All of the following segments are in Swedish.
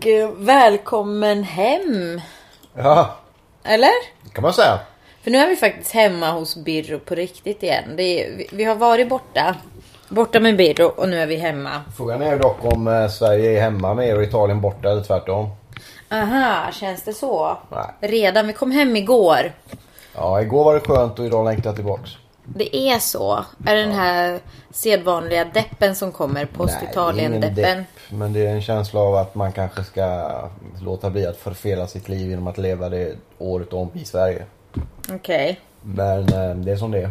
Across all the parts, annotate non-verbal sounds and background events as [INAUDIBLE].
Och eh, välkommen hem. Ja, Eller? det kan man säga. För nu är vi faktiskt hemma hos Birro på riktigt igen. Är, vi, vi har varit borta. Borta med Birro och nu är vi hemma. Frågan är dock om eh, Sverige är hemma med er och Italien borta eller tvärtom. Aha, känns det så? Nej. Redan, vi kom hem igår. Ja, igår var det skönt och idag längtar jag tillbaks. Det är så. Är det den här sedvanliga deppen som kommer? Post-Italien-deppen? depp, Men det är en känsla av att man kanske ska låta bli att förfela sitt liv genom att leva det året om i Sverige. Okej. Men eh, det är som det är.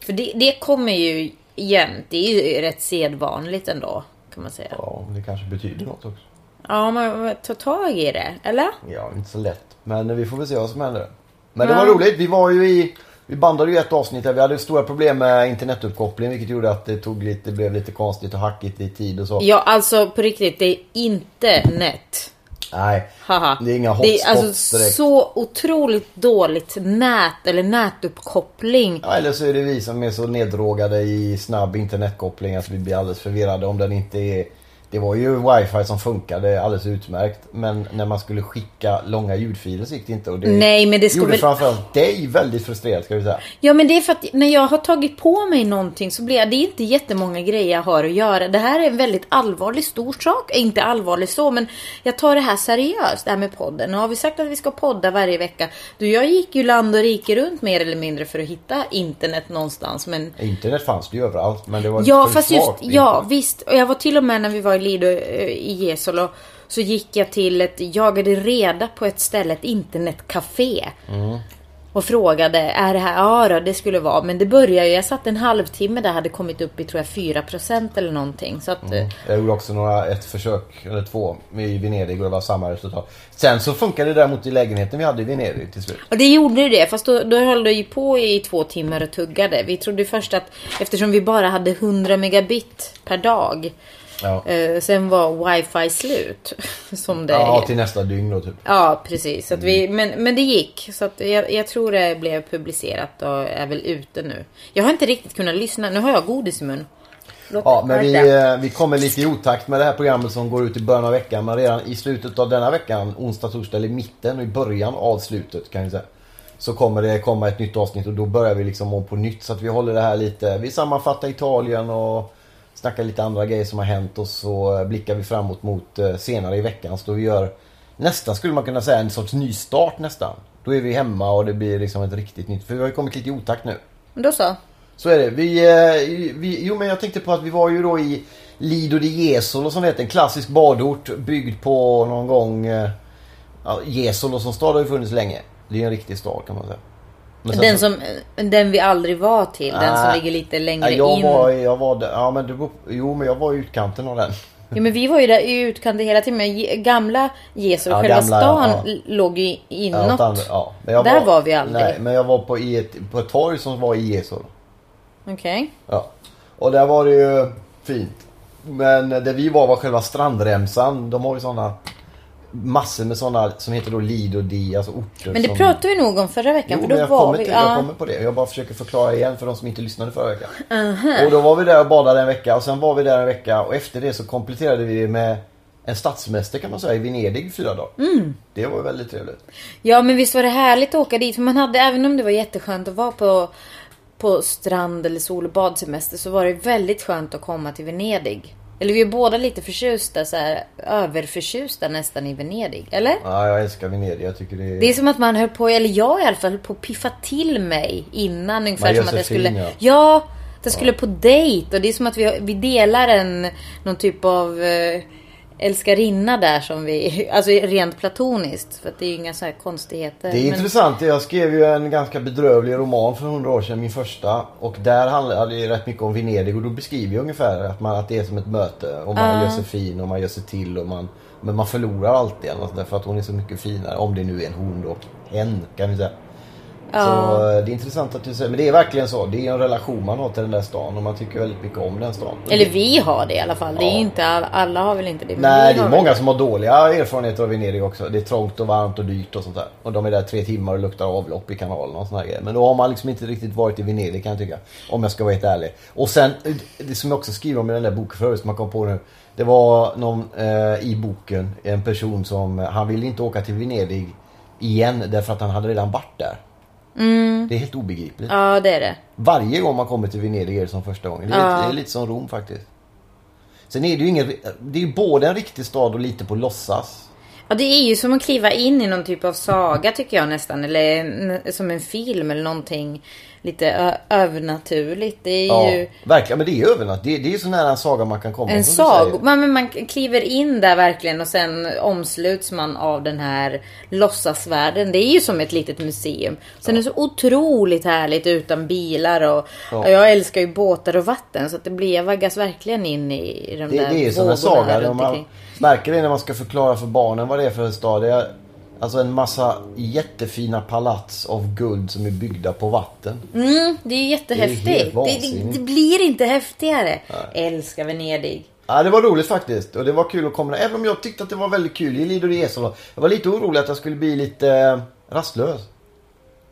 För det, det kommer ju jämt. Det är ju rätt sedvanligt ändå. Kan man säga. Ja, det kanske betyder något också. Ja, man ta tag i det. Eller? Ja, inte så lätt. Men vi får väl se vad som händer. Men det var roligt. Vi var ju i... Vi bandade ju ett avsnitt där vi hade stora problem med internetuppkoppling vilket gjorde att det tog lite, det blev lite konstigt och hackigt i tid och så. Ja, alltså på riktigt. Det är inte nät. Nej, Haha. det är inga Det är hotspots alltså direkt. så otroligt dåligt nät eller nätuppkoppling. Ja, eller så är det vi som är så neddrogade i snabb internetkoppling att vi blir alldeles förvirrade om den inte är... Det var ju wifi som funkade alldeles utmärkt. Men när man skulle skicka långa ljudfiler så gick det inte. Och det Nej, men det ska gjorde väl- framförallt dig väldigt frustrerad ska vi säga. Ja men det är för att när jag har tagit på mig någonting så blir jag, det är inte jättemånga grejer jag har att göra. Det här är en väldigt allvarlig stor sak. Inte allvarlig så men jag tar det här seriöst det här med podden. Och har vi sagt att vi ska podda varje vecka. Du jag gick ju land och rike runt mer eller mindre för att hitta internet någonstans. Men Internet fanns det ju överallt men det var Ja fast just, ja internet. visst. Och jag var till och med när vi var i Lido eh, i Jesolo. Så gick jag till ett, jagade reda på ett ställe, ett internetcafé. Mm. Och frågade, är det här, ja då, det skulle vara. Men det började ju, jag satt en halvtimme där, hade kommit upp i tror jag 4% eller någonting. Så att, eh, Jag gjorde också några, ett försök, eller två, i Venedig och det var samma resultat. Sen så funkade det däremot i lägenheten vi hade i Venedig till slut. och det gjorde ju det, fast då, då höll det ju på i två timmar och tuggade. Vi trodde först att, eftersom vi bara hade 100 megabit per dag. Ja, Eh, sen var wifi slut. [LAUGHS] Som det ja är. till nästa dygn då typ. Ja, precis. Så att vi, men, men det gick. Så att jag, jag tror det blev publicerat och är väl ute nu. Jag har inte riktigt kunnat lyssna. Nu har jag godis i mun. Låt Ja, men vi, eh, vi kommer lite i otakt med det här programmet som går ut i början av veckan. Men redan i slutet av denna veckan, onsdag, torsdag eller i mitten och i början av slutet kan vi säga. Så kommer det komma ett nytt avsnitt och då börjar vi liksom om på nytt. Så att vi håller det här lite, vi sammanfattar Italien och snackar lite andra grejer som har hänt och så blickar vi framåt mot eh, senare i veckan. Så då vi gör nästan skulle man kunna säga en sorts nystart nästan. Då är vi hemma och det blir liksom ett riktigt nytt. För vi har ju kommit lite i otakt nu. Men Då så. Så är det. Vi, eh, vi, jo men jag tänkte på att vi var ju då i Lido di Jesolo som heter. En klassisk badort byggd på någon gång... eh, Ja, Jesolo som stad har ju funnits länge. Det är en riktig stad kan man säga. Den så- som, den vi aldrig var till. Den som Nej. ligger lite längre Nej, jag in. var, jag var där, ja men beror- jo men jag var i utkanten av den. Ja, men vi var ju där i utkanten hela tiden. Men gamla Jesu, Ja, själva gamla, stan ja. låg ju Ja, inåt. ja. Jag Där var vi aldrig. Nej, men jag var på, i ett, på ett torg som var i Jesolo. Okej. Ja. Och där var det ju fint. Men där vi var var själva strandremsan. De har ju såna massor med såna som heter då Lido di, alltså orter. Men det som... pratade vi nog om förra veckan. Jo, för men då jag var kommer, vi... till, ja. jag kommer på det. Jag bara försöker förklara igen för de som inte lyssnade förra veckan. Och då var vi där och badade en vecka och sen var vi där en vecka och efter det så kompletterade vi det med en stadssemester kan man säga i Venedig fyra dagar. Mm. Det var väldigt trevligt. Ja men visst var det härligt att åka dit. För man hade, även om det var jätteskönt att vara på, på strand eller sol och badsemester så var det väldigt skönt att komma till Venedig. Eller vi är båda lite förtjusta, så här, överförtjusta nästan i Venedig. Eller? Ja, jag älskar Venedig. Jag tycker det är... Det är som att man höll på, eller jag i alla fall, höll på att piffa till mig innan. Ungefär som att jag skulle... fin, ja. ja. att jag skulle på dejt. Och det är som att vi, vi delar en, någon typ av... eh, älskarinna där som vi, [LAUGHS] alltså rent platoniskt. För att det är ju inga så här konstigheter. Det är men- intressant. Jag skrev ju en ganska bedrövlig roman för hundra år sedan, min första. Och där handlade det rätt mycket om Venedig och då beskriver jag ungefär att, man, att det är som ett möte. Och man Ja. gör sig fin och man gör sig till och man... Men man förlorar alltid eller något sånt där, för att hon är så mycket finare. Om det nu är en hon då. Hen kan vi säga. Så Ja. eh, det är intressant att du säger. Men det är verkligen så. Det är en relation man har till den där stan och man tycker väldigt mycket om den stan. Eller vi har det i alla fall. Det är Ja. inte all, alla har väl inte det. Nej, det är många väl som har dåliga erfarenheter av Venedig också. Det är trångt och varmt och dyrt och sånt där. Och de är där tre timmar och luktar avlopp i kanalen och såna grejer. Men då har man liksom inte riktigt varit i Venedig kan jag tycka. Om jag ska vara helt ärlig. Och sen, det som jag också skriver om i den där boken förut som man kom på nu. Det var någon eh, i boken, en person som, han ville inte åka till Venedig igen därför att han hade redan varit där. Det är helt obegripligt. Ja, det är det. Varje gång man kommer till Venedig är det som första gången. Det är, Ja. lite, det är lite som Rom faktiskt. Sen är det ju ingen, det är ju både en riktig stad och lite på låtsas. Ja, det är ju som att kliva in i någon typ av saga tycker jag nästan. Eller som en film eller någonting lite övernaturligt. Det är Ja, ju verkligen. Men det är övernat. Det, det är så nära en saga man kan komma. en saga. Man, man kliver in där verkligen och sen omsluts man av den här låtsasvärlden. Det är ju som ett litet museum. Sen är det så otroligt härligt utan bilar och Ja. jag älskar ju båtar och vatten. Så att det blir, jag vaggas verkligen in i, de Det, där det är som en saga. Märker det när man ska förklara för barnen vad det är för en stad. Det är alltså en massa jättefina palats av guld som är byggda på vatten. Mm, det är ju Det är jättehäftigt. Det, det, det blir inte häftigare. Älskar Venedig. Ja, det var roligt faktiskt. Och det var kul att komma Även om jag tyckte att det var väldigt kul i Lido di Jesolo. Jag var lite orolig att jag skulle bli lite eh, rastlös.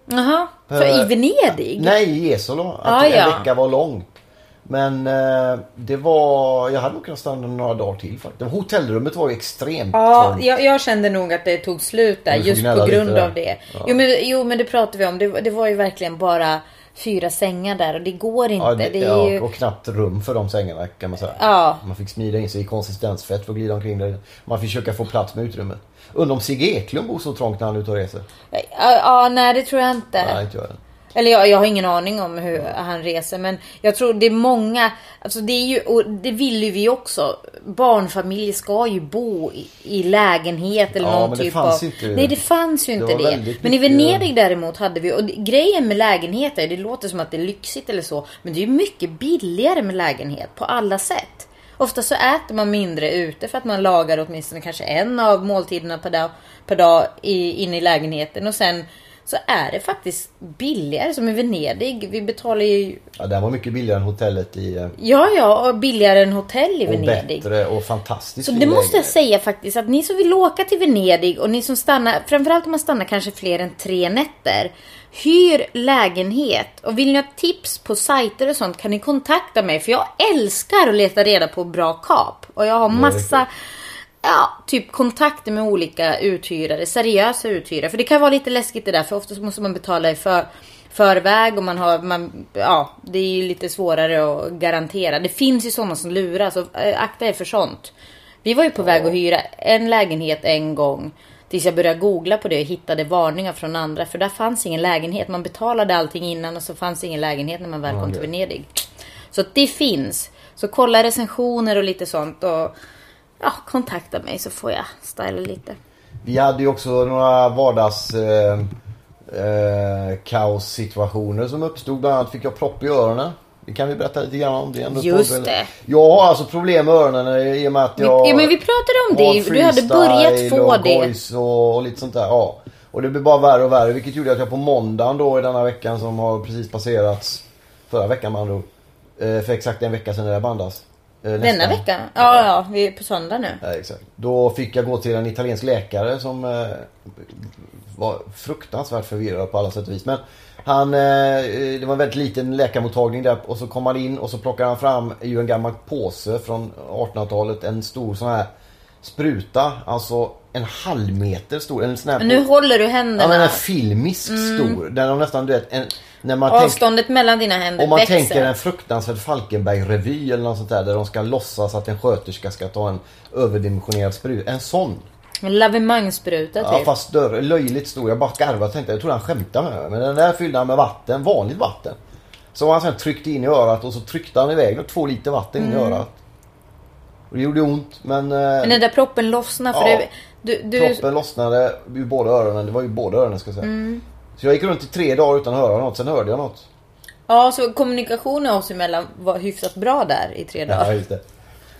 Jaha, för i Venedig? Nej, i Jesolo. Att Ah, en ja. vecka var långt. Men eh, det var... Jag hade nog kunnat stanna några dagar till faktiskt. Hotellrummet var ju extremt Ja, jag, jag kände nog att det tog slut där just på grund av det. Ja. Jo, men, jo men det pratade vi om. Det, var- det var ju verkligen bara fyra sängar där och det går inte. Ja, det, det, ja, ju... och knappt rum för de sängarna kan man säga. Ja. Man fick smida in sig i konsistensfett för att glida omkring där. Man fick försöka få plats med utrymmet. Undrar om Sigge Eklund bor så trångt när han är ute och reser? Ja, ja, nej det tror jag inte. Nej, inte jag. Eller jag, jag har ingen aning om hur han reser men jag tror det är många, alltså det är ju, och det vill ju vi också. Barnfamiljer ska ju bo i, i lägenhet eller Ja, någon men det typ fanns av... inte- Nej det fanns ju det inte det. Men i mycket- Venedig däremot hade vi, och det- grejen med lägenheter, det låter som att det är lyxigt eller så. Men det är ju mycket billigare med lägenhet på alla sätt. Ofta så äter man mindre ute för att man lagar åtminstone kanske en av måltiderna per dag, per dag i, in i lägenheten och sen så är det faktiskt billigare som i Venedig. Vi betalar ju, Ja, det var mycket billigare än hotellet i... eh, ja ja, och billigare än hotell i Och Venedig. bättre och fantastiskt Så det måste jag säga faktiskt att ni som vill åka till Venedig och ni som stannar, framförallt om man stannar kanske fler än tre nätter. Hyr lägenhet och vill ni ha tips på sajter och sånt kan ni kontakta mig för jag älskar att leta reda på bra kap. Och jag har massa Ja, typ kontakter med olika uthyrare, seriösa uthyrare. För det kan vara lite läskigt det där för ofta så måste man betala i för, förväg och man har, man, ja, det är ju lite svårare att garantera. Det finns ju sådana som lurar så äh, akta er för sånt. Vi var ju på väg att hyra en lägenhet en gång. Tills jag började googla på det och hittade varningar från andra. För där fanns ingen lägenhet. Man betalade allting innan och så fanns ingen lägenhet när man väl kom till Okej. Venedig. Så det finns. Så kolla recensioner och lite sånt. Och ja, kontakta mig så får jag styla lite. Vi hade ju också några vardags eh, eh, kaossituationer som uppstod. Bland annat fick jag propp i öronen. Det kan vi berätta lite grann om. Det ändå Just det. Jag har alltså problem med öronen i och med att jag... ja, men vi pratade om det. Du hade börjat få och det. och, och lite sånt där. Ja. Och det blir bara värre och värre. Vilket gjorde att jag på måndagen då i denna veckan som har precis passerats. Förra veckan andra ord. eh, För exakt en vecka sedan det bandas. Eh, Denna nästan. vecka? Ja, ja, vi är på söndag nu. Ja, exakt. Då fick jag gå till en italiensk läkare som eh, var fruktansvärt förvirrad på alla sätt och vis. Men han, eh, det var en väldigt liten läkarmottagning där och så kom han in och så plockade han fram ju en gammal påse från 1800-talet. En stor sån här spruta. Alltså en halv meter stor. En sån här Men nu håller du Ja händerna. men en filmisk stor. Den har nästan du vet, en, när man Avståndet mellan dina händer om man växer. tänker en fruktansvärd Falkenberg-revy eller något sånt där där de ska låtsas att en sköterska ska ta en överdimensionerad spruta. En sån. En lavemangsspruta Ja typ. fast större, löjligt stor. Jag bara garvade och tänkte, jag trodde han skämtade med mig. Men den där fyllde han med vatten, vanligt vatten. Så han sen tryckte in i örat och så tryckte han iväg två liter vatten in i Mm. örat. Och det gjorde ont men... eh, Men den där proppen lossnade för Ja. det, du, du, Proppen lossnade ur båda öronen. Det var ju båda öronen ska jag säga. Mm. Så jag gick runt i tre dagar utan att höra något. Sen hörde jag något. Ja, så kommunikationen oss emellan var hyfsat bra där i tre dagar. Ja, just det.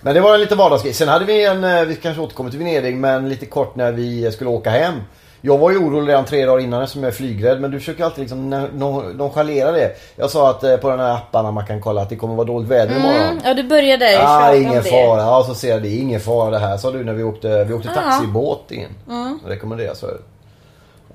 Men det var en lite vardagsgrej. Sen hade vi en, eh, vi kanske återkommer till Venedig, men lite kort när vi skulle åka hem. Jag var ju orolig redan tre dagar innan eftersom jag är flygrädd, men du försöker alltid liksom non- non- nonchalera det. Jag sa att eh, på den här apparna man kan kolla att det kommer vara dåligt väder imorgon. Mm, ja, du började Ja, tjata ah, ingen det. fara. Ja, så ser jag det. Ingen fara det här sa du när vi åkte, vi åkte taxibåt in. Mm. Rekommenderas för.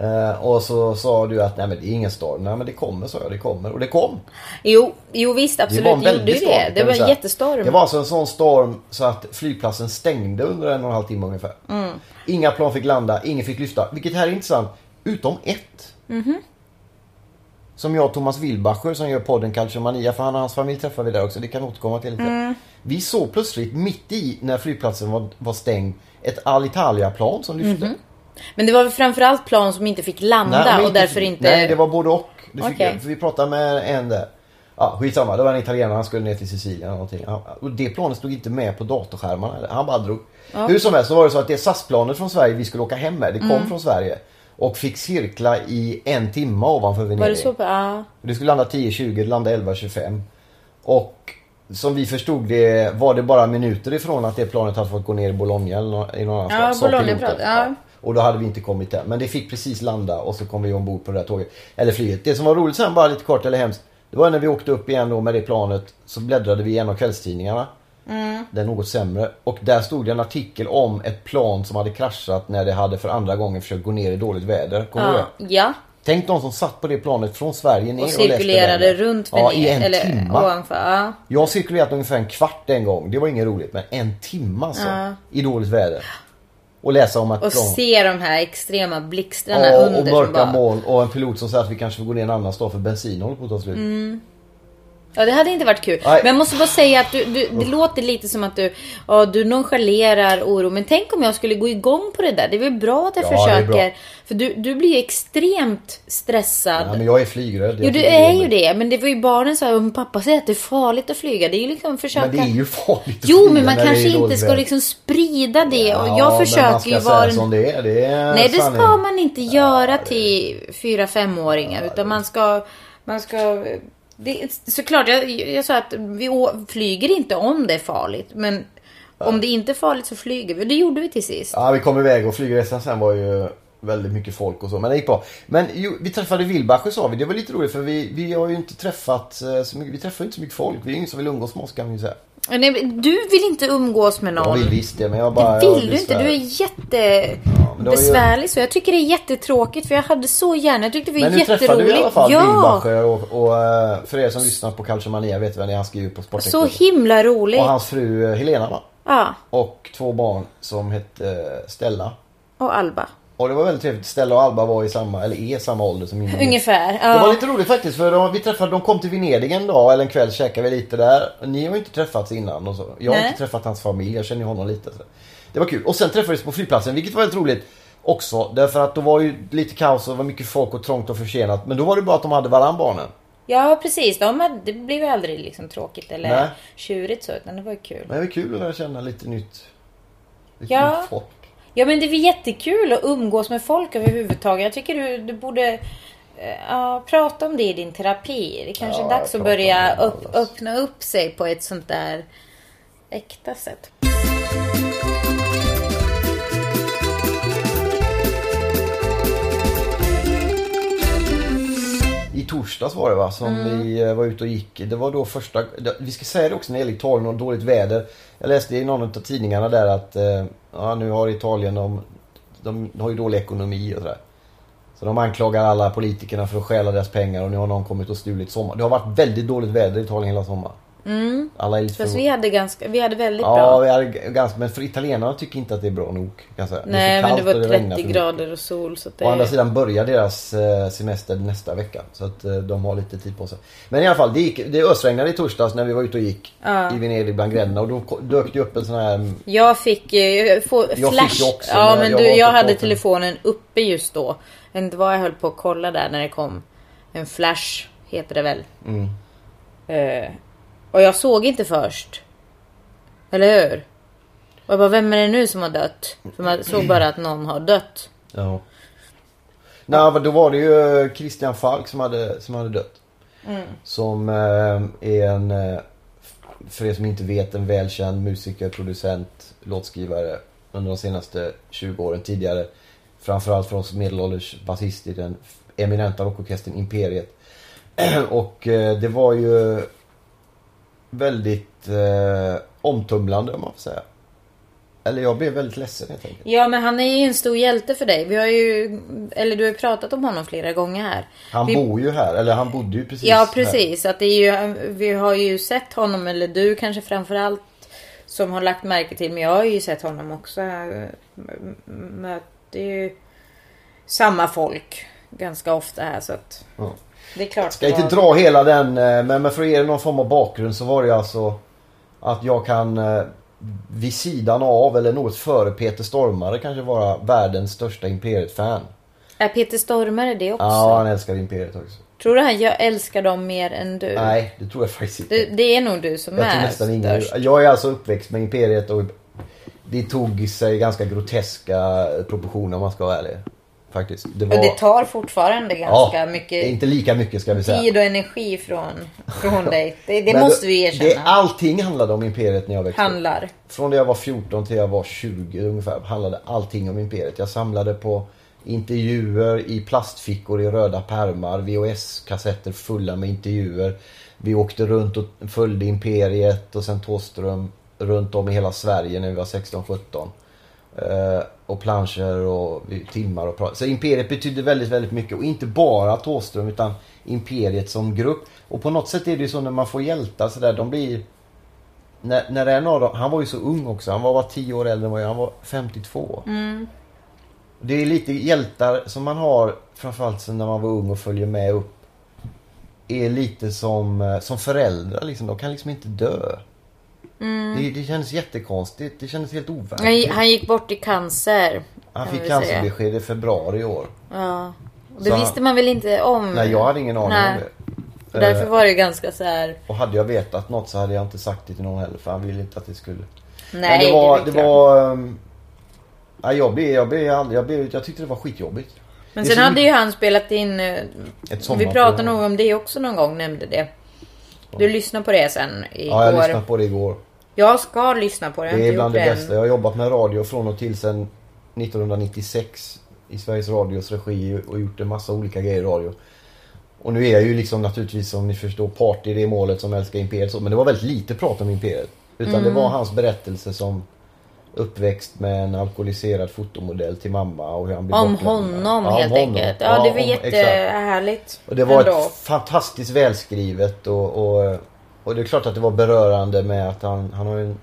Eh, och så sa du att nej men det är ingen storm. Nej men det kommer sa jag, det kommer. Och det kom. Jo, jo visst absolut. Det var en väldig storm. det. Det var en jättestorm. Det var alltså en sån storm så att flygplatsen stängde under en och en halv timme ungefär. Mm. Inga plan fick landa, ingen fick lyfta. Vilket här är intressant. Utom ett. Mhm. Som jag och Thomas Wilbacher som gör podden Calciomania. För han och hans familj träffar vi där också. Det kan återkomma till lite. Mm. Vi såg plötsligt mitt i när flygplatsen var, var stängd ett Alitalia-plan som lyfte. Mhm. Men det var väl framförallt plan som inte fick landa men och därför inte... Nej, det var både och. Det fick, vi pratade med en där. Ja, skitsamma. Det var en italienare. Han skulle ner till Sicilien eller någonting. Ja, Och det planet stod inte med på datorskärmarna. Han bara drog. Hur som helst så var det så att det SAS-planet från Sverige vi skulle åka hem med. Det kom Mm. från Sverige. Och fick cirkla i en timme ovanför Venedig. Var det så? Ja. Det skulle landa 10.20, det landade 11.25. Och som vi förstod det var det bara minuter ifrån att det planet hade fått gå ner i Bologna eller i någon annan Ja, Bologna piloten. prat- ja. Och då hade vi inte kommit där. Men det fick precis landa och så kom vi ombord på det där tåget. Eller flyget. Det som var roligt sen bara lite kort eller hemskt. Det var när vi åkte upp igen då med det planet. Så bläddrade vi i en av kvällstidningarna. Mm. Den något sämre. Och där stod det en artikel om ett plan som hade kraschat när det hade för andra gången försökt gå ner i dåligt väder. Kommer du Ja. det? ja. Tänk de som satt på det planet från Sverige ner Och och, cirkulerade den. runt Ja, Venedig. i en eller timme. ovanför. Ja. Jag har cirkulerat ungefär en kvart en gång. Det var inget roligt. Men en timme alltså. Ja. I dåligt väder. Och läsa om att Och plan... se de här extrema blixtarna Ja, under och mörka bara... moln och en pilot som säger att vi kanske får gå ner en annan stad för bensin håller på att ta slut. Mm. Ja det hade inte varit kul. Nej. Men jag måste bara säga att du, du, det låter lite som att du, ja, du nonchalerar oro. Men tänk om jag skulle gå igång på det där. Det är väl bra att jag Ja, försöker. För du, du blir ju extremt stressad. Ja, men jag är flygrädd. Jo du är ju det. Men det var ju barnen sa om pappa säger att det är farligt att flyga. Det är ju liksom försöka... Men det är ju farligt att Jo men man kanske inte ska liksom sprida det. Och jag försöker ju vara... som det är. Det är Nej det ska man inte göra till 4-5-åringar. Utan man ska... Man ska det, såklart, jag, jag sa att vi å, flyger inte om det är farligt. Men om det inte är farligt så flyger vi. Det gjorde vi till sist. Ja, vi kom iväg och flygresan sen var ju väldigt mycket folk och så. Men det gick bra. Men jo, vi träffade Wilbacher sa vi. Det var lite roligt för vi, vi har ju inte träffat eh, så mycket. Vi träffar ju inte så mycket folk. Vi är ingen som vill umgås med oss kan vi ju säga. Nej, du vill inte umgås med Jag någon. vill visst det men jag bara... Det jag vill du inte. Du är jättebesvärlig så. Jag tycker det är jättetråkigt för jag hade så gärna, jag tyckte det var Men nu träffade vi i alla jätteroligt. fall Ja! Wilbacher och, och eh, för er som lyssnar på Calciomania vet vem det är han skriver på Så Sportexpressen. himla roligt. Och hans fru eh, Helena va? Ja, Och två barn som hette eh, Stella. och Alba. Och det var väldigt trevligt. Stella och Alba var i samma, eller är samma ålder som min Ungefär. Det var Ja. lite roligt faktiskt för de, vi träffade, de kom till Venedig en dag eller en kväll käkade vi lite där. Ni har ju inte träffats innan och så. Jag har Nej. inte träffat hans familj, jag känner ju honom lite. Så. Det var kul. Och sen träffades vi på flygplatsen vilket var väldigt roligt också. Därför att då var ju lite kaos och det var mycket folk och trångt och försenat. Men då var det bara att de hade varann barnen. ja, precis. De hade, det blev ju aldrig liksom tråkigt eller Nej. tjurigt så, utan det var ju kul. Men det var kul att lära känna lite nytt. Lite Ja. nytt folk. Ja, men det är jättekul att umgås med folk överhuvudtaget. Jag tycker du, du borde eh, ja, prata om det i din terapi. Det kanske Ja, är dags att börja upp, öppna upp sig på ett sånt där äkta sätt. Torsdags var det va, som Mm. vi eh, var ute och gick. Det var då första... Vi ska säga det också när det gäller Italien och dåligt väder. Jag läste i någon av tidningarna där att eh, ja, nu har Italien, de, de har ju dålig ekonomi och sådär. Så de anklagar alla politikerna för att stjäla deras pengar och nu har någon kommit och stulit sommar. Det har varit väldigt dåligt väder i Italien hela sommaren. Alla är lite Fast förvånade. vi hade, ganska, vi hade väldigt Ja, bra. vi hade ganska, men för italienarna tycker inte att det är bra nog. Jag säga. Nej, för men det var och regnar 30 för mycket. grader och sol. Så det... Å andra sidan börjar deras eh, semester nästa vecka. Så att eh, de har lite tid på sig. Men i alla fall, det, gick, det ösregnade i torsdags när vi var ute och gick Ja. i Venedig bland gränderna. Och då dök det upp en sån här... Jag fick eh, få Jag flash. fick också, ja, men jag du, jag på hade båten. telefonen uppe just då. Jag vet inte vad jag höll på att kolla där när det kom. En flash heter det väl. Mm. Eh, och jag såg inte först. Eller hur? Och jag bara, vem är det nu som har dött? För man såg bara att någon har dött. Ja. Nej, men då var det ju Christian Falk som hade, som hade dött. Som eh, är en, eh, för er som inte vet, en välkänd musiker, producent, låtskrivare under de senaste 20 åren tidigare. Framförallt för oss medelålders basist i den eminenta rockorkestern Imperiet. [CLEARS THROAT] Och eh, det var ju väldigt eh, omtumlande om man får säga. Eller jag blev väldigt ledsen helt enkelt. Ja men han är ju en stor hjälte för dig. Vi har ju, eller du har ju pratat om honom flera gånger här. Han vi, bor ju här, eller han bodde ju precis Ja här. precis. Att det är ju, vi har ju sett honom, eller du kanske framförallt. Som har lagt märke till. Men jag har ju sett honom också. Jag möter ju samma folk ganska ofta här. Så att Ja. Det är klart. Ska det inte var- dra hela den, eh, men men för att ge er någon form av bakgrund så var det alltså att jag kan eh, vid sidan av eller något före Peter Stormare kanske vara världens största Imperiet-fan. Är Peter Stormare det också? Ja, han älskar Imperiet också. Tror du han jag älskar dem mer än du? Nej, det tror jag faktiskt inte. Det, det är nog du som jag tror är nästan ingen... störst. Jag är alltså uppväxt med Imperiet och det tog sig ganska groteska proportioner om man ska vara ärlig. Faktiskt. Det var... Det tar fortfarande ganska ja, mycket Inte lika mycket ska vi säga. tid och energi från, från [LAUGHS] dig. Det, det måste vi erkänna. Det, allting handlade om Imperiet när jag växte upp. Handlar. Från det jag var 14 till jag var 20 ungefär handlade allting om Imperiet. Jag samlade på intervjuer i plastfickor i röda pärmar, VHS-kassetter fulla med intervjuer. Vi åkte runt och följde Imperiet och sen Thåström runt om i hela Sverige när vi var 16-17. Och planscher och timmar och. Så Imperiet betydde väldigt, väldigt mycket. Och inte bara Thåström utan Imperiet som grupp. Och på något sätt är det ju så när man får hjältar sådär, de blir när, när en av dem, han var ju så ung också. Han var bara 10 år äldre än vad jag Han var 52. Det är lite hjältar som man har framförallt sen när man var ung och följer med upp. Är lite som, eh, som föräldrar liksom. De kan liksom inte dö. Det, det kändes jättekonstigt. Det kändes helt Han, overkligt. han gick bort i cancer. Han fick cancerbesked i februari i år. Ja. Och det Så- visste man väl inte om? Nej, jag hade ingen aning Nej. om det. Och därför Eh, var det ganska så här. Och hade jag vetat något så hade jag inte sagt det till någon heller. För han ville inte att det skulle... Nej, Men det var... Det klart. var um, jag, blev, jag, blev, aldrig- jag, blev, jag tyckte det var skitjobbigt. Men det sen hade ju han spelat in... eh, Ett Vi pratade nog om det också någon gång, nämnde det. Du lyssnade på det sen igår. Ja, jag lyssnade på det igår. Jag ska lyssna på det. Det är bland det bästa. Jag har jobbat med radio från och till sedan 1996 i Sveriges Radios regi och gjort en massa olika grejer i radio. Och nu är jag ju liksom naturligtvis som ni förstår part i det målet som älskar Imperiet. så, Men det var väldigt lite prat om Imperiet. Utan Mm. det var hans berättelse som uppväxt med en alkoholiserad fotomodell till mamma och hur han blev Om honom Ja, om helt honom. enkelt. Ja, det var om- exakt. jättehärligt. Och det var ändå. ett fantastiskt välskrivet och, och, och det är klart att det var berörande med att han, han har en,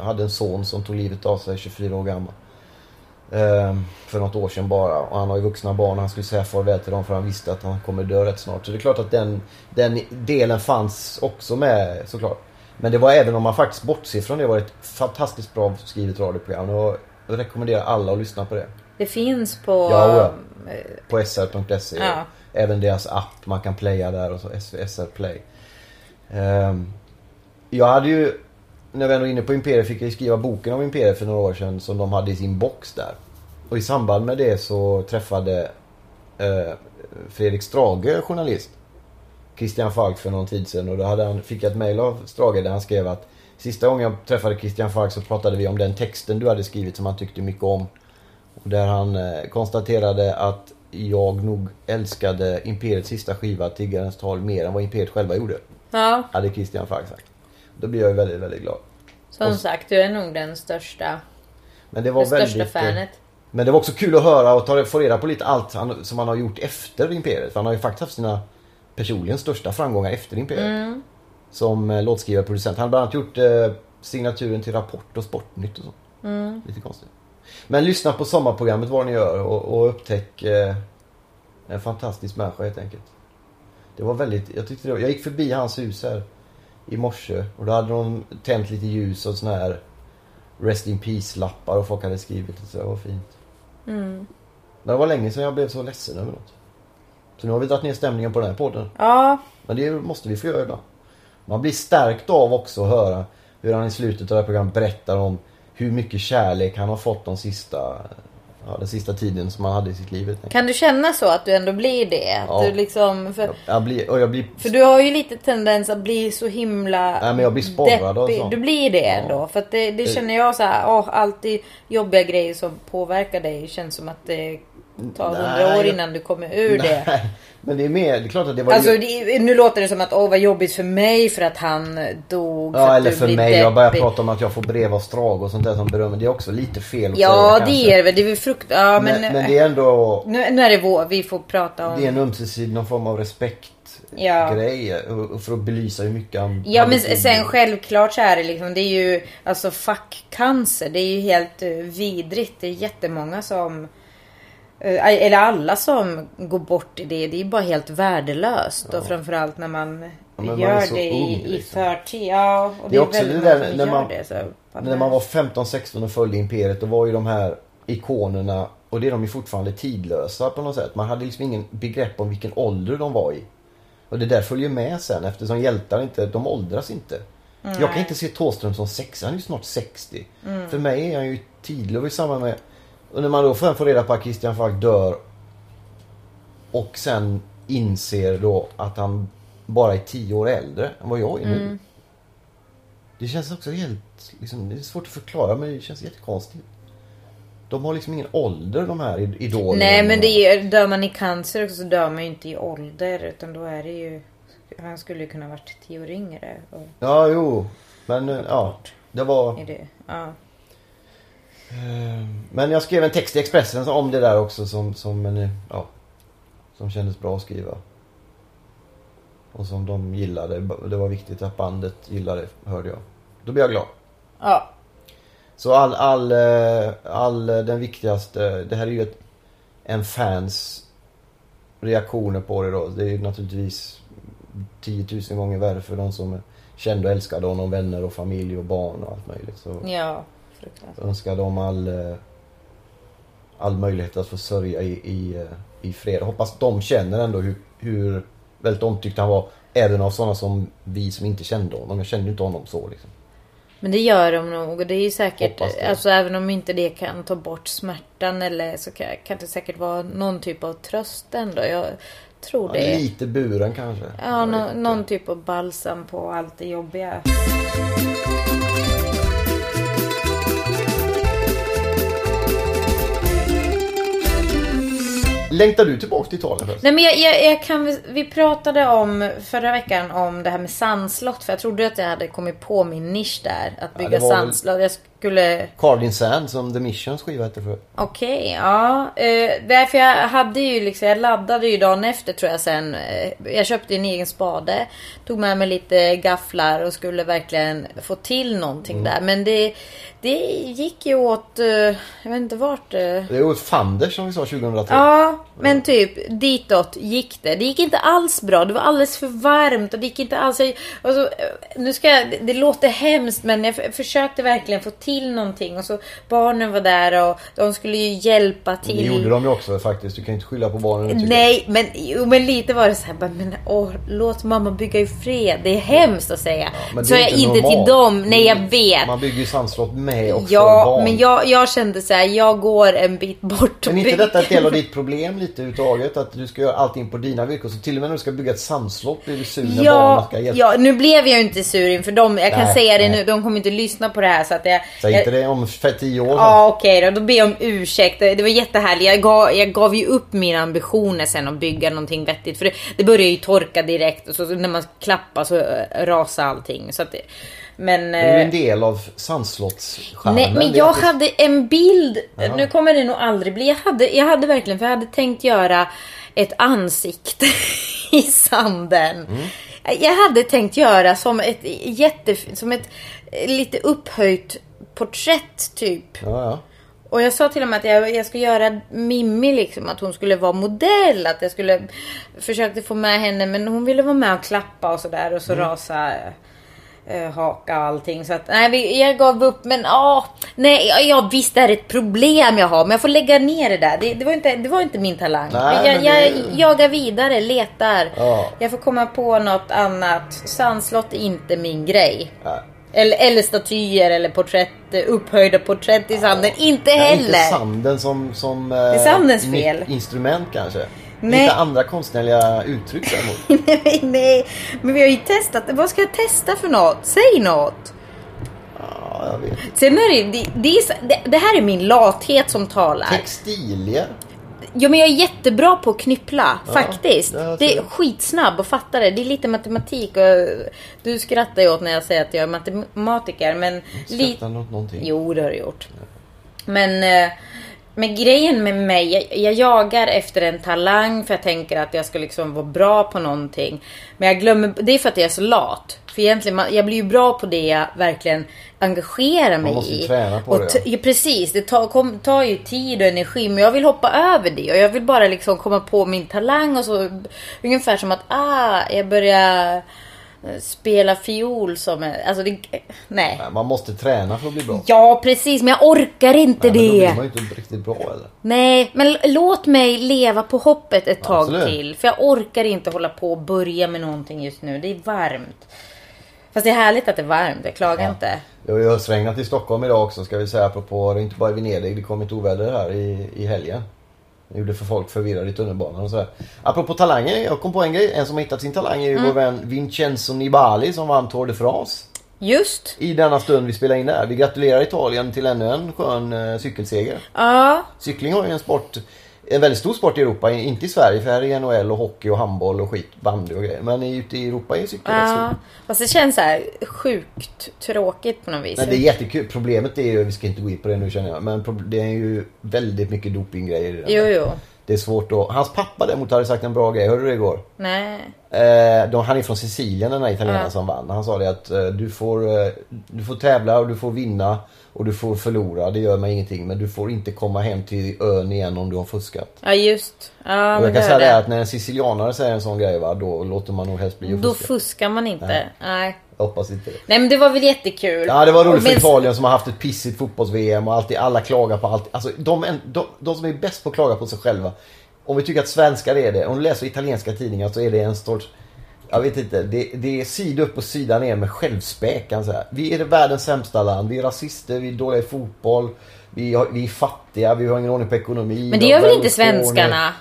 hade en son som tog livet av sig 24 år gammal. Ehm, för något år sedan bara. Och han har ju vuxna barn. Han skulle säga farväl till dem för han visste att han kommer dö rätt snart. Så det är klart att den, den delen fanns också med såklart. Men det var även om man faktiskt bortser från det var ett fantastiskt bra skrivet radioprogram. Och jag rekommenderar alla att lyssna på det. Det finns på... Ja, ja. eh, På sr.se. Ja. Även deras app. Man kan playa där och så SR Play. Ehm, jag hade ju, när vi ändå är inne på Imperiet, fick jag ju skriva boken om Imperiet för några år sedan som de hade i sin box där. Och i samband med det så träffade eh, Fredrik Strage, journalist, Christian Falk för någon tid sedan och då hade han, fick jag ett mail av Strage där han skrev att Sista gången jag träffade Christian Falk så pratade vi om den texten du hade skrivit som han tyckte mycket om. Och där han eh, konstaterade att jag nog älskade Imperiets sista skiva, Tiggarens tal, mer än vad Imperiet själva gjorde. Ja, Hade Christian Falk sagt. Då blir jag ju väldigt, väldigt glad. som Och- sagt, du är nog den största, Men det var det största väldigt... eh, fanet. Men det var också kul att höra och ta, få reda på lite allt han, som han har gjort efter Imperiet. För han har ju faktiskt haft sina personligen största framgångar efter Imperiet. Mm. Som eh, låtskrivare och producent. Han har bland annat gjort eh, signaturen till Rapport och Sportnytt och så. Mm. Lite konstigt. Men lyssna på sommarprogrammet vad ni gör och, och upptäck eh, en fantastisk människa helt enkelt. Det var väldigt, jag tyckte det var, jag gick förbi hans hus här i morse och då hade de tänt lite ljus och såna här Rest in Peace-lappar och folk hade skrivit och så. Det var fint. Mm. Men det var länge sedan jag blev så ledsen över något. Så nu har vi dragit ner stämningen på den här podden. Ja, Men det måste vi få göra ibland. Man blir stärkt av också att höra hur han i slutet av det här programmet berättar om hur mycket kärlek han har fått de sista, ja, den sista tiden som han hade i sitt liv. Kan du känna så att du ändå blir det? Att Ja. du liksom, för, Jag blir, och jag blir för du har ju lite tendens att bli så himla Nej, men jag blir sporrad och så. Du blir det Ja. ändå. För att det, det känner jag så här, åh, alltid jobbiga grejer som påverkar dig. Känns som att det Nej, hundra år innan du kommer ur det. Nej, men det är mer, det är klart att det var Alltså det, nu låter det som att åh vad jobbigt för mig för att han dog. för Ja att eller för mig, jag börjar deppig. prata om att jag får brev av Strag och sånt där som berömmer. Det är också lite fel att Ja säga det är det väl. Det är väl frukt... Ja men, men, men det är ändå, nu, nu är det vår. Vi får prata om... det är en ömsesidig någon form av respekt Ja. grej och för att belysa hur mycket han Ja men sen självklart så är det liksom, det är ju alltså fuck cancer. Det är ju helt uh, vidrigt. Det är jättemånga som eh, eller alla som går bort i det. Det är ju bara helt värdelöst. Och framförallt när man man är gör så det ung, i, i liksom. förtid. Ja, och Det är det är, också väldigt det där när man- det. Så, När man var 15-16 och följde Imperiet då var ju de här ikonerna och det är de ju fortfarande tidlösa på något sätt. Man hade liksom ingen begrepp om vilken ålder de var i. Och det där följer med sen eftersom hjältar inte, de åldras inte. Jag kan inte se Thåström som 60, han är ju snart 60. Mm. För mig är han ju tidlös i samband med... Och när man då får får reda på att Christian Falk dör och sen inser då att han bara är 10 år äldre än vad jag är nu. Mm. Det känns också helt... Liksom, det är svårt att förklara men det känns jättekonstigt. De har liksom ingen ålder de här id- idolerna. Nej men det är, dör man i cancer också så dör man ju inte i ålder. Utan då är det ju... Han skulle ju kunna varit tio år yngre. Och Ja, jo. Men eh, ja. Det var... det, ja. Eh, Men jag skrev en text i Expressen om det där också som, som, en, ja, som kändes bra att skriva. Och som de gillade. Det var viktigt att bandet gillade, hörde jag. Då blev jag glad. ja. Så all, all, eh, all eh, den viktigaste, det här är ju ett, en fans reaktioner på det då. Det är ju naturligtvis 10 000 gånger värre för de som kände och älskade honom, vänner och familj och barn och allt möjligt. Så Ja, fruktansvärt. önskar dem all, eh, all möjlighet att få sörja i, i, eh, i fred. Hoppas de känner ändå hur, hur väldigt omtyckt han var. Även av sådana som vi som inte kände honom. Jag kände inte honom så liksom. Men det gör de nog. Och det är ju säkert, alltså även om inte det kan ta bort smärtan eller så kan, kan det säkert vara någon typ av tröst ändå. Jag tror Ja, det. lite buren kanske. Ja, inte. någon typ av balsam på allt det jobbiga. Längtar du tillbaka till Italien först? Nej men jag, jag, jag kan, väl- vi pratade om förra veckan om det här med sandslott. För jag trodde att jag hade kommit på min nisch där. Att bygga väl- sandslott. Jag skulle Cardin Sand som The Missions skiva hette för. Okej, ja. Eh, därför jag hade ju liksom, jag laddade ju dagen efter tror jag sen. Eh, jag köpte en egen spade. Tog med mig lite gafflar och skulle verkligen få till någonting där. Men det, det gick ju åt, eh, jag vet inte vart. Det är ju Fanders som vi sa 2003. Ja, men typ ditåt gick det. Det gick inte alls bra. Det var alldeles för varmt och det gick inte alls... Och så, eh, nu ska jag, det, låter hemskt men jag försökte verkligen få till någonting. Och så barnen var där och de skulle ju hjälpa Det till. gjorde de ju också faktiskt. Du kan ju inte skylla på barnen. Nej, men, jo, men lite var det så här, bara, men åh, låt mamma bygga i fred. Det är hemskt att säga. Men så det är jag inte normalt. till dem. Nej, jag vet. Man bygger ju sandslott med för Ja, barn. men jag, jag kände så här, jag går en bit bort. Men inte bygger. detta ett del av ditt problem lite överhuvudtaget? Att du ska göra allting på dina villkor. Så till och med när du ska bygga ett sandslott blir du sur när barnen Ja, ska hjälpa. ja, nu blev jag ju inte sur inför dem. Jag kan Nej, säga det nej. nu. De kommer inte lyssna på det här så att jag... Säg inte det om f- tio år sedan. Ja okej då, då ber jag om ursäkt. Det var jättehärligt. Jag gav, jag gav ju upp mina ambitioner sen att bygga någonting vettigt. För det, det började ju torka direkt och så, när man klappar så äh, rasar allting. Så att det, men... Det är ju eh, en del av sandslottscharmen. Nej men jag hade en bild. Ja. Nu kommer det nog aldrig bli. Jag hade, jag hade verkligen, för jag hade tänkt göra ett ansikte [LAUGHS] i sanden. Mm. Jag hade tänkt göra som ett jätte, som ett eh, lite upphöjt porträtt typ. Ja, ja. Och jag sa till och med att jag, jag ska göra Mimmi liksom, att hon skulle vara modell. Att jag skulle försökte få med henne men hon ville vara med och klappa och sådär och så rasa eh, haka och allting. Så att nej, vi- jag gav upp men ja, nej, ja, ja visst det är ett problem jag har men jag får lägga ner det där. Det, det, var, inte, det var inte min talang. Nej, jag, men det- jag jagar vidare, letar. Ja. Jag får komma på något annat. Sandslott är inte min grej. Ja. Eller, eller statyer eller porträtt, upphöjda porträtt i sanden. Inte Ja, heller. inte sanden som, som eh, är sandens nytt fel. instrument kanske. Nej. Inte andra konstnärliga uttryck däremot. [LAUGHS] nej, nej, men vi har ju testat. Vad ska jag testa för något? Säg något. ja, jag vet. Sen är det, det, det, det, det här är min lathet som talar. Textilier. Ja men jag är jättebra på att knyppla, faktiskt. det har Det är skitsnabb och fattar det. Det är lite matematik och du skrattar ju åt när jag säger att jag är matematiker men... li- Skrattar något någonting. Jo det har du gjort. Men, eh, men grejen med mig, jag, jag jagar efter en talang för jag tänker att jag ska liksom vara bra på någonting. Men jag glömmer, det är för att jag är så lat. För egentligen, man, jag blir ju bra på det jag verkligen engagerar mig måste ju i. träna på och det, ja, precis, det tar, kom, tar ju tid och energi men jag vill hoppa över det och jag vill bara liksom komma på min talang och så ungefär som att ah, jag börjar spela fiol som en, alltså det, nej. Man måste träna för att bli bra. Ja precis men jag orkar inte Nej, men då det. blir man ju inte riktigt bra eller? Nej, men låt mig leva på hoppet ett tag Absolut. till. För jag orkar inte hålla på och börja med någonting just nu. Det är varmt. Fast det är härligt att det är varmt, jag klagar inte. Det har ju höstregnat i Stockholm idag också ska vi säga apropå, det är inte bara i Venedig, det kom ett oväder här i, i helgen. Gjorde för folk förvirrade i tunnelbanan och sådär. Apropå talanger, jag kom på en grej. En som har hittat sin talang är ju Mm. vår vän Vincenzo Nibali som vann Tour de France. Just. I denna stund vi spelar in det här. Vi gratulerar Italien till ännu en skön eh, cykelseger. Ja, Cykling har ju en sport, en väldigt stor sport i Europa, inte i Sverige för här är NHL och hockey och handboll och skit, bandy och grejer. Men ute i Europa är cykel ja. stort. Fast det känns så här sjukt tråkigt på något vis. Men det är jättekul. Problemet är ju, vi ska inte gå in på det nu känner jag, men det är ju väldigt mycket dopinggrejer i det. Jo, jo. Det är svårt att... Hans pappa däremot hade sagt en bra grej, hörde du det igår? Nej. Eh, de, han är från Sicilien den här italienaren Ja. som vann. Han sa det att eh, du, får, eh, du får tävla och du får vinna och du får förlora. Det gör mig ingenting. Men du får inte komma hem till ön igen om du har fuskat. Ja, just. Ja, och jag kan säga det att när en sicilianare säger en sån grej va, då låter man nog helst bli att Då fuska. fuskar man inte. Nej. Jag hoppas inte det. Nej, men det var väl jättekul. Ja det var roligt för Men- Italien som har haft ett pissigt fotbolls-VM och alltid, alla klagar på allt. Alltså de, de, de som är bäst på att klaga på sig själva. Om vi tycker att svenskar är det, om du läser italienska tidningar så är det en sorts jag vet inte, det, det är sida upp och sida ner med självspäkan så här. Vi är det världens sämsta land, vi är rasister, vi är dåliga i fotboll, vi, har, vi är fattiga, vi har ingen ordning på ekonomi. Men det gör väl inte svenskarna?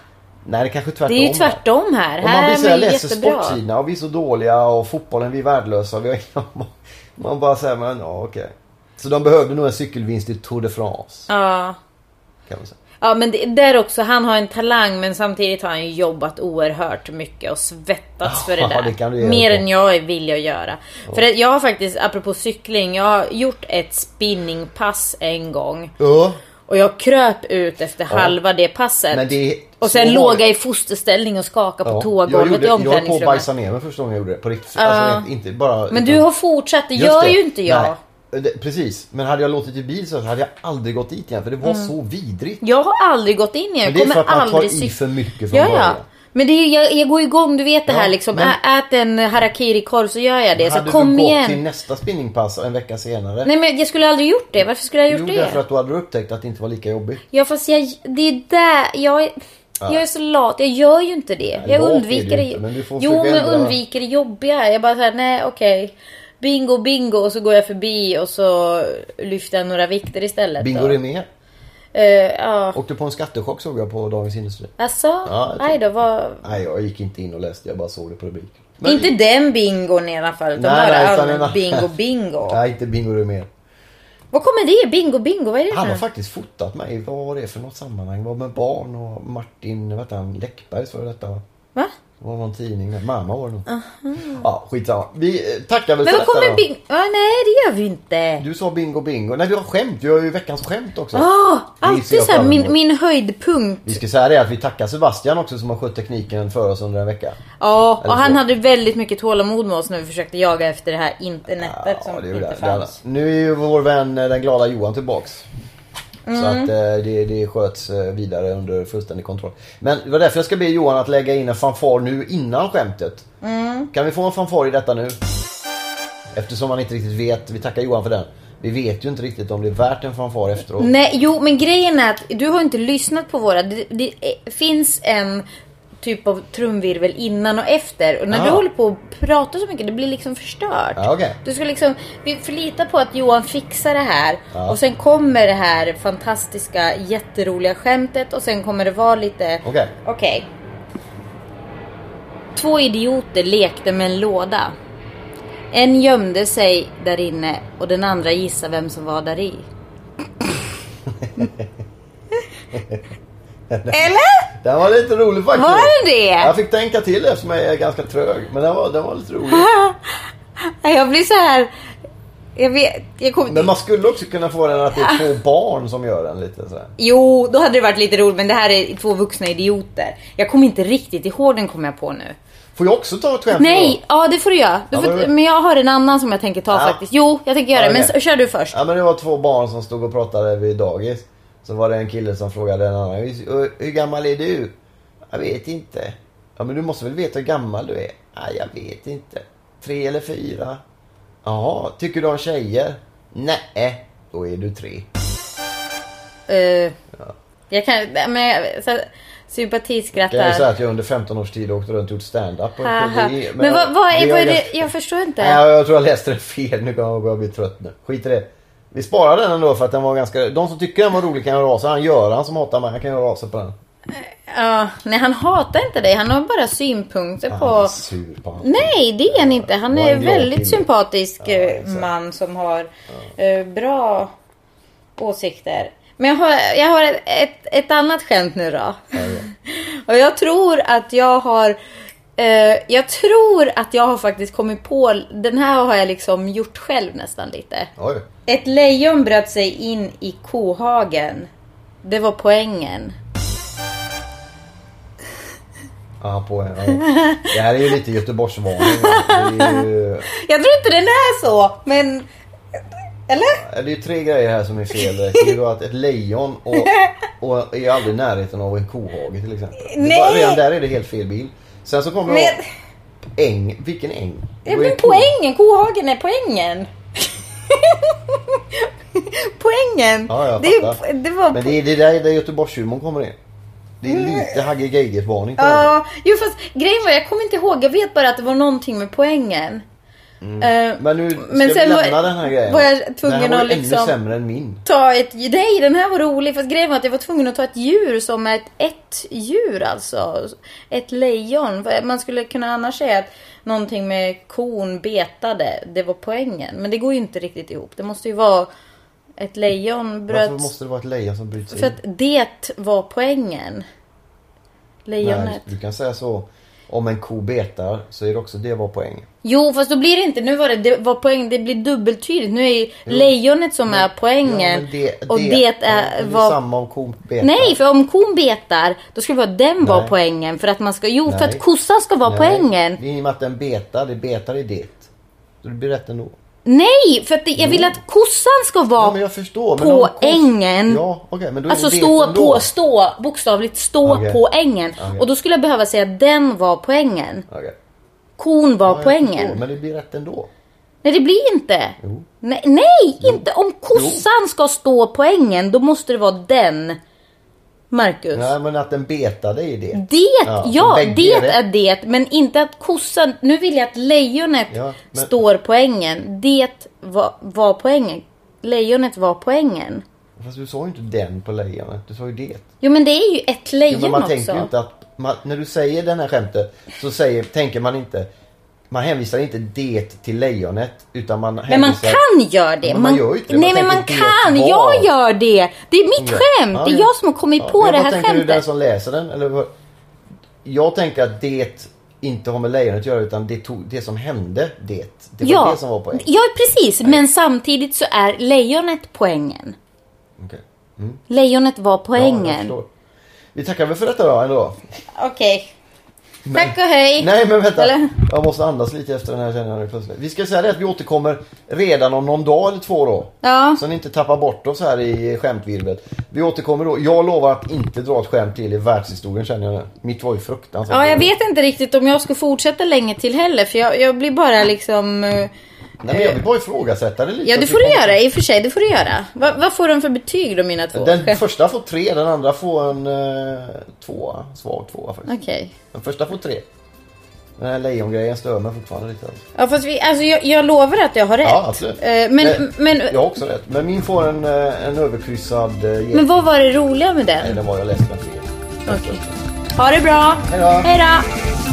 Nej det är kanske är tvärtom. Det är ju tvärtom här. Om man blir så här, jättebra. sportsidorna och vi är så dåliga och fotbollen vi är värdelösa. Vi har [LAUGHS] man bara säger men ja okej. Så de behövde nog en cykelvinst i Tour de France. Ja. Kan man säga. Ja men det, där också, han har en talang men samtidigt har han jobbat oerhört mycket och svettats för det Ja, där. det Mer på. än jag är villig att göra. För det, jag har faktiskt, apropå cykling, jag har gjort ett spinningpass en gång. Ja. Och jag kröp ut efter halva det passet. Det och sen var låg jag i fosterställning och skakade på Ja. toagolvet gjorde- i Jag höll på att omklädningsrummet. bajsa ner mig första gången jag gjorde det. På riktigt. Alltså, inte bara, Men utan- du har fortsatt, det Just gör ju inte jag. Nej. Det, precis. Men hade jag låtit i bil så hade jag aldrig gått dit igen. För det var så vidrigt. Jag har aldrig gått in i Men Jag det är för att man tar i för mycket från Ja, ja. början. Men det är, jag, jag går igång, du vet det Ja, här liksom. men- ät en harakiri-korv så gör jag det. Så hade kom du gått igen. till nästa spinningpass en vecka senare? Nej men jag skulle aldrig gjort det. Varför skulle jag ha jo, gjort därför det? att du hade upptäckt att det inte var lika jobbigt. Ja fast jag, det är där, jag är, jag är så lat. Jag gör ju inte det. Nej, jag undviker det. inte, men jo men undviker det jobbiga. Jag bara såhär, nej okej. Bingo bingo och så går jag förbi och så lyfter jag några vikter istället. Bingo är med. Eh, ja. Åkte på en skattechock såg jag på Dagens Industri. Alltså? Ja, jag då, vad... Nej, jag gick inte in och läste. Jag bara såg det på rubriken. Inte den bingon i alla fall, utan Nej, bara nej, allmän bingo [LAUGHS] bingo. Nej, inte Bingo med. Vad kommer det? Bingo bingo? Vad är det Han har faktiskt fotat mig. Vad var det för något sammanhang? Det var med barn och Martin, vad han, Läckbergs för detta va? Va? Var någon tidning där. Mamma var det nog. Ja, skitsamma. Vi eh, tackar väl Men vad kommer bingo? Ah, nej, det gör vi inte. Du sa bingo bingo. Nej, vi har skämt. Vi har ju veckans skämt också. Så alltid såhär fram min, min höjdpunkt. Vi ska säga det att vi tackar Sebastian också som har skött tekniken för oss under en vecka. Ja, Eller och han så. hade väldigt mycket tålamod med oss när vi försökte jaga efter det här internetet som det inte det. fanns. Nu är ju vår vän eh, den glada Johan tillbaks. Så Mm. att eh, det, det sköts eh, vidare under fullständig kontroll. Men det var därför jag ska be Johan att lägga in en fanfar nu innan skämtet. Mm. Kan vi få en fanfar i detta nu? Eftersom man inte riktigt vet. Vi tackar Johan för den. Vi vet ju inte riktigt om det är värt en fanfar efteråt. Nej, jo men grejen är att du har inte lyssnat på våra. Det, det är- finns en typ av trumvirvel innan och efter. Och när Ja. du håller på och pratar så mycket, det blir liksom förstört. Ja, okej. Du ska liksom, vi förlitar på att Johan fixar det här. Ja. Och sen kommer det här fantastiska, jätteroliga skämtet. Och sen kommer det vara lite... Okej. Okej. Två idioter lekte med en låda. En gömde sig där inne och den andra gissade vem som var där i. [LAUGHS] Eller? [LAUGHS] Den var lite rolig faktiskt. Var den det? Jag fick tänka till eftersom jag är ganska trög. Men den var, den var lite rolig. [LAUGHS] Jag blir så här... Jag vet... Jag kom... Men man skulle också kunna få den att det är två barn som gör den lite sådär. Jo, då hade det varit lite roligt men det här är två vuxna idioter. Jag kommer inte riktigt ihåg den kommer jag på nu. Får jag också ta ett skämt Nej, ja det får du göra. Du Ja, får, men- men jag har en annan som jag tänker ta Ja. faktiskt. Jo, jag tänker göra det. Men s- kör du först. Ja men det var två barn som stod och pratade vid dagis. Så var det en kille som frågade en annan. "Hur- Hur gammal är du? Jag vet inte. Ja men du måste väl veta hur gammal du är? Nej jag vet inte. Tre eller fyra? Jaha, tycker du om tjejer? Nej, då är du tre. Eh, Jag kan... Men jag, så, sympatiskrattar. Jag kan säga att jag under 15 års tid åkte runt och gjort stand-up. det- Men, vad, vad, är, vad är det? jag- förstår inte. Nej, jag tror jag läste det fel. Nu kommer jag bli trött nu. Skit i det. Vi sparar den ändå för att den var ganska... De som tycker den var rolig kan göra av sig. Han Göran som hatar mig, han kan göra av sig på den. Ja, nej, han hatar inte dig. Han har bara synpunkter Han på... är sur på allt. Nej, det är han inte. Han är en väldigt kille. sympatisk Ja, eh, man som har eh, bra åsikter. Men jag har, jag har ett, ett, ett annat skämt nu då. [LAUGHS] Och jag tror att jag har... Eh, jag tror att jag har faktiskt kommit på... Den här har jag liksom gjort själv nästan lite. Oj. Ett lejon bröt sig in i kohagen. Det var poängen. Ja, på. Ja. Det här är ju lite Göteborgsvarning. Ju, [LAUGHS] Jag tror inte den är så, men... Eller? det är ju tre grejer här som är fel. Det är ju att ett lejon och, och är aldrig i närheten av en kohage till exempel. Nej. Bara, redan där är det helt fel bild. Sen så kommer Men, det äng. Vilken äng? Det ja, men poängen, kohagen är poängen. [LAUGHS] poängen. Ja, jag det, fattar. det var... Men det är det där där Göteborgshumorn kommer in. Det är lite Hagge Geigert-varning på den. Ja, jo fast grejen var jag kommer inte ihåg. Jag vet bara att det var någonting med poängen. Eh, Men nu ska Men vi lämna var- den här grejen. var jag tvungen den här var att liksom- ännu sämre än min. ta ett... Nej, den här var rolig. Fast grejen var att jag var tvungen att ta ett djur som är ett, ett djur alltså. Ett lejon. Man skulle kunna annars säga att någonting med kon betade, det var poängen. Men det går ju inte riktigt ihop. Det måste ju vara ett lejon bröt... Varför måste det vara ett lejon som bryts För in? att det var poängen. Lejonet. Nej, du kan säga så. Om en ko betar så är det också det var poäng. Jo, fast då blir det inte. Nu var det, det var poäng. Det blir dubbeltydigt. Nu är ju lejonet som är poängen. Ja, men det, och det, ja, är det var... samma om kon betar. Nej, för om kon betar, då ska det vara den var Nej. poängen. För att man ska... Jo, för Nej. att kossan ska vara Nej, poängen. Det i och med att den betar, det betar är det. Så det blir rätt ändå. Nej, för att det, jag vill att kossan ska Ja vara jag förstår. På om kos- ängen. Ja är Alltså stå på, stå, bokstavligt stå Okej. på ängen. Okej. Och då skulle jag behöva säga att den var poängen. Okej. Kon var Ja, poängen. förstår, Men det blir rätt ändå. Nej, det blir inte. Jo. Nej, nej inte. Om kossan ska stå på ängen, då måste det vara den. Marcus. Nej men att den betade är det. Det, Ja, ja, det är det. Men inte att kossan... Nu vill jag att lejonet Ja, men- står poängen. Det var, var poängen. Lejonet var poängen. Fast du sa ju inte den på lejonet. Du sa ju det. Jo, men det är ju ett Jo, lejon men man också. tänker ju inte att... Man, när du säger den här skämtet så säger, tänker man inte... Man hänvisar inte det till lejonet utan man Men man hänvisar... kan göra det. Men man gör inte det. Nej, Man men man kan. var. Jag gör det. Det är mitt Ja. skämt. Ja, det är ja. jag som har kommit Ja, på det vad här tänker du den skämtet. som läser den? Eller vad? Jag tänker att det inte har med lejonet att göra utan det, tog, det som hände, det. Det var ja. det som var poäng. ja, precis. Men samtidigt så är lejonet poängen. Okej. Lejonet var poängen. Vi tackar väl för detta då ändå. Okej. Tack och hej. Nej men vänta. Eller? Jag måste andas lite efter den här känner jag nu plötsligt. Vi ska säga det att vi återkommer redan om någon dag eller två då. Ja. Så ni inte tappar bort oss här i skämtvirvet. Vi återkommer då. Jag lovar att inte dra ett skämt till i världshistorien känner jag nu. Mitt var ju fruktansvärt. Ja, jag vet inte riktigt om jag ska fortsätta länge till heller. För jag, jag blir bara liksom... eh, Nej, men jag vill bara ifrågasätta det lite. Ja, det får du göra. I och för sig, det får du göra. Va, vad får de för betyg då, mina två? Den första får tre, den andra får en uh, tvåa. Svag tvåa faktiskt. Okej. Den första får tre. Den här lejongrejen stör mig fortfarande lite. Alltså. Ja, fast vi, alltså, jag, jag lovar att jag har rätt. Ja, absolut. Eh, men, Nej, men, Jag har också rätt. Men min får en, eh, en överkryssad uh, men vad var det roliga med Nej, den? den var jag läste den fel. Okej. Ha det bra. Hej då. Hej då.